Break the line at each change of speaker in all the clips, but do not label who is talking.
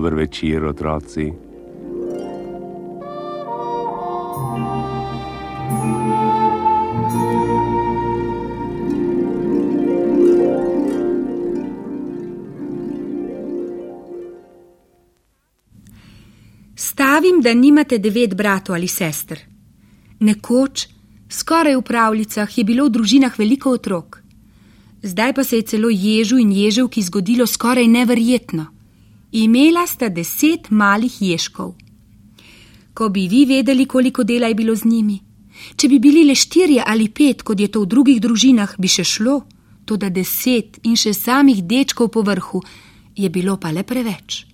večer, otroci.
Stavim, da nimate devet bratov ali sester. Nekoč, skoraj v pravljicah, je bilo v družinah veliko otrok. Zdaj pa se je celo ježu in ježevki zgodilo skoraj neverjetno. Imela sta deset malih ježkov. Ko bi vi vedeli, koliko dela je bilo z njimi, če bi bili le štirje ali pet, kot je to v drugih družinah, bi še šlo, to da deset in še samih dečkov po vrhu, je bilo pa le preveč.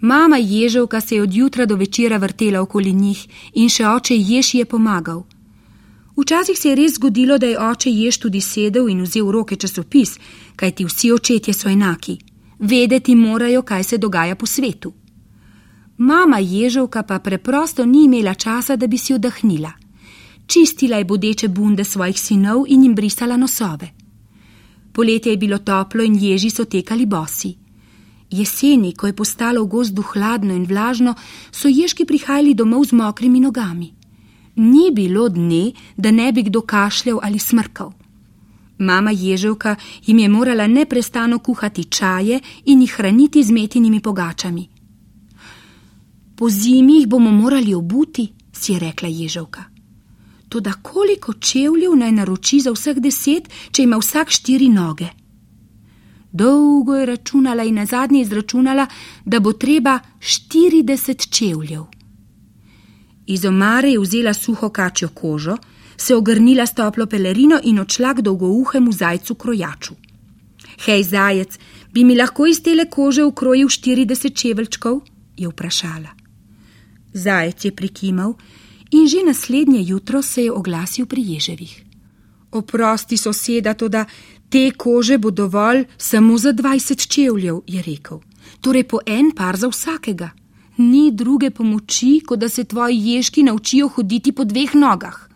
Mama ježevka se je od jutra do večera vrtela okoli njih in še oče jež je pomagal. Včasih se je res zgodilo, da je oče jež tudi sedel in vzel v roke časopis, kajti vsi očetje so enaki. Vedeti morajo, kaj se dogaja po svetu. Mama ježevka pa preprosto ni imela časa, da bi si oddahnila. Čistila je bodeče bunde svojih sinov in jim brisala nosove. Poletje je bilo toplo in ježi so tekali bosi. Jeseni, ko je postalo v gozdu hladno in vlažno, so ježki prihajali domov z mokrimi nogami. Ni bilo dne, da ne bi kdo kašljal ali smrkal. Mama ježevka jim je morala neprestano kuhati čaje in jih hraniti z metinimi pogačami. Po zimi jih bomo morali obuti, si je rekla ježevka. Toda koliko čevljev naj naroči za vseh deset, če ima vsak štiri noge? Dolgo je računala in na zadnje izračunala, da bo treba 40 čevljev. Iz omare je vzela suho kačjo kožo, se ogrnila s toplo pelerino in odšla k dolgouhemu zajcu krojaču. Hej, zajec, bi mi lahko iz tele kože ukrojil 40 čeveljčkov? je vprašala. Zajec je prikimal in že naslednje jutro se je oglasil pri ježevih. Oprosti soseda, to da te kože bo dovolj samo za 20 čevljev, je rekel. Torej po en par za vsakega ni druge pomoči, kot da se tvoji ježki naučijo hoditi po dveh nogah.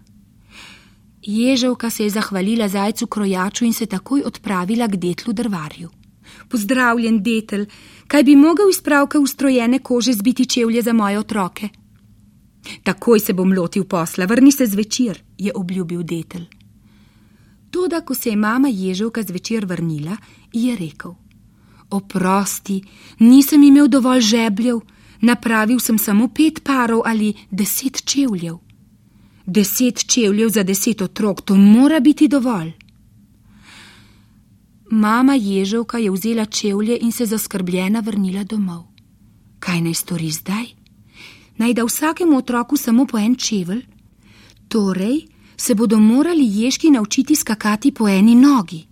Ježevka se je zahvalila zajcu krojaču in se takoj odpravila k detlu drvarju. Pozdravljen, detel, kaj bi mogel iz pravke ustrojene kože zbiti čevlje za moje otroke? Takoj se bom lotil posla, vrni se zvečer, je obljubil detel. Toda, ko se je mama ježevka zvečer vrnila, je rekel: Oprosti, nisem imel dovolj žebljev, napravil sem samo pet parov ali deset čevljev. Deset čevljev za deset otrok, to mora biti dovolj. Mama ježovka je vzela čevlje in se zaskrbljena vrnila domov. Kaj naj stori zdaj? Naj da vsakemu otroku samo po en čevelj? Torej se bodo morali ježki naučiti skakati po eni nogi.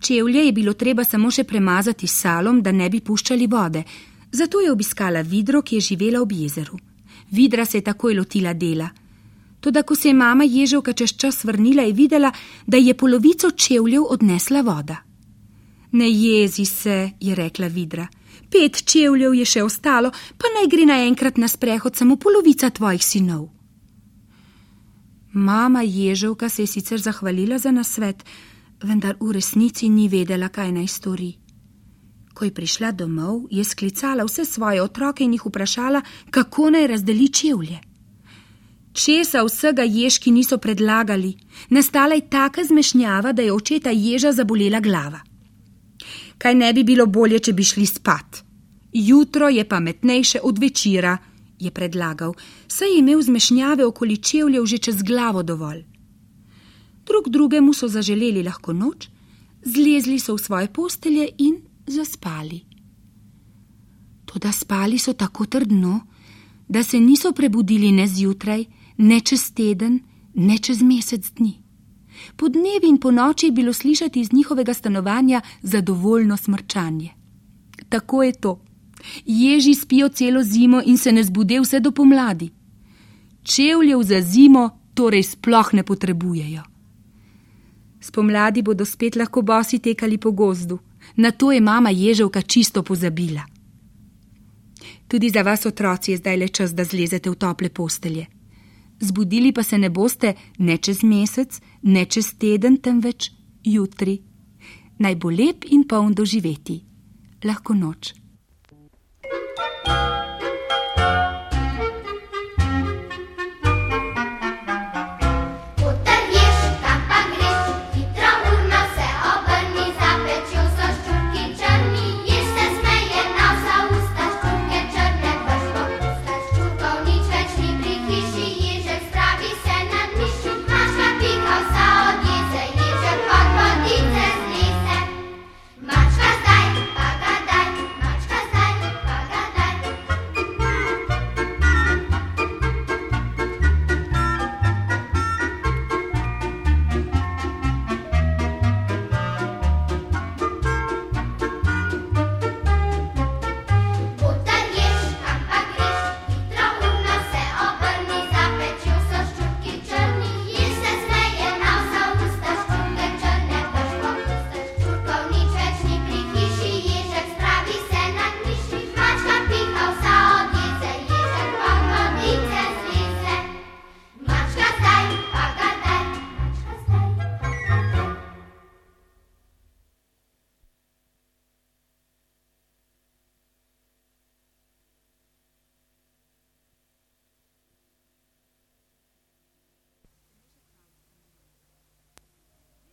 Čevlje je bilo treba samo še premazati salom, da ne bi puščali vode, Zato je obiskala vidro, ki je živela ob jezeru. Vidra se je takoj lotila dela. Toda, ko se je mama ježovka čez čas vrnila, je videla, da je polovico čevljev odnesla voda. Ne jezi se, je rekla vidra. Pet čevljev je še ostalo, pa naj gre naenkrat na sprehod samo polovica tvojih sinov. Mama ježovka se je sicer zahvalila za nasvet, vendar v resnici ni vedela, kaj naj stori. Ko je prišla domov, je sklicala vse svoje otroke in jih vprašala, kako naj razdeli čevlje. Česa vsega ježki niso predlagali, nastala je taka zmešnjava, da je očeta ježa zabolela glava. Kaj ne bi bilo bolje, če bi šli spat? Jutro je pametnejše od večera, je predlagal, saj je imel zmešnjave okoli čevljev že čez glavo dovolj. Drug drugemu so zaželeli lahko noč, zlezli so v svoje postelje in zaspali. Toda spali so tako trdno, da se niso prebudili ne zjutraj, ne čez teden, ne čez mesec dni. Po dnevi in po noči je bilo slišati iz njihovega stanovanja zadovoljno smrčanje. Tako je to. Ježi spijo celo zimo in se ne zbudijo vse do pomladi. Čevljev za zimo torej sploh ne potrebujejo. Spomladi bodo spet lahko bosi tekali po gozdu. Na to je mama ježevka čisto pozabila. Tudi za vas, otroci, je zdaj le čas, da zlezete v tople postelje. Zbudili pa se ne boste ne čez mesec, ne čez teden, temveč jutri. Naj bo lep in poln doživeti. Lahko noč.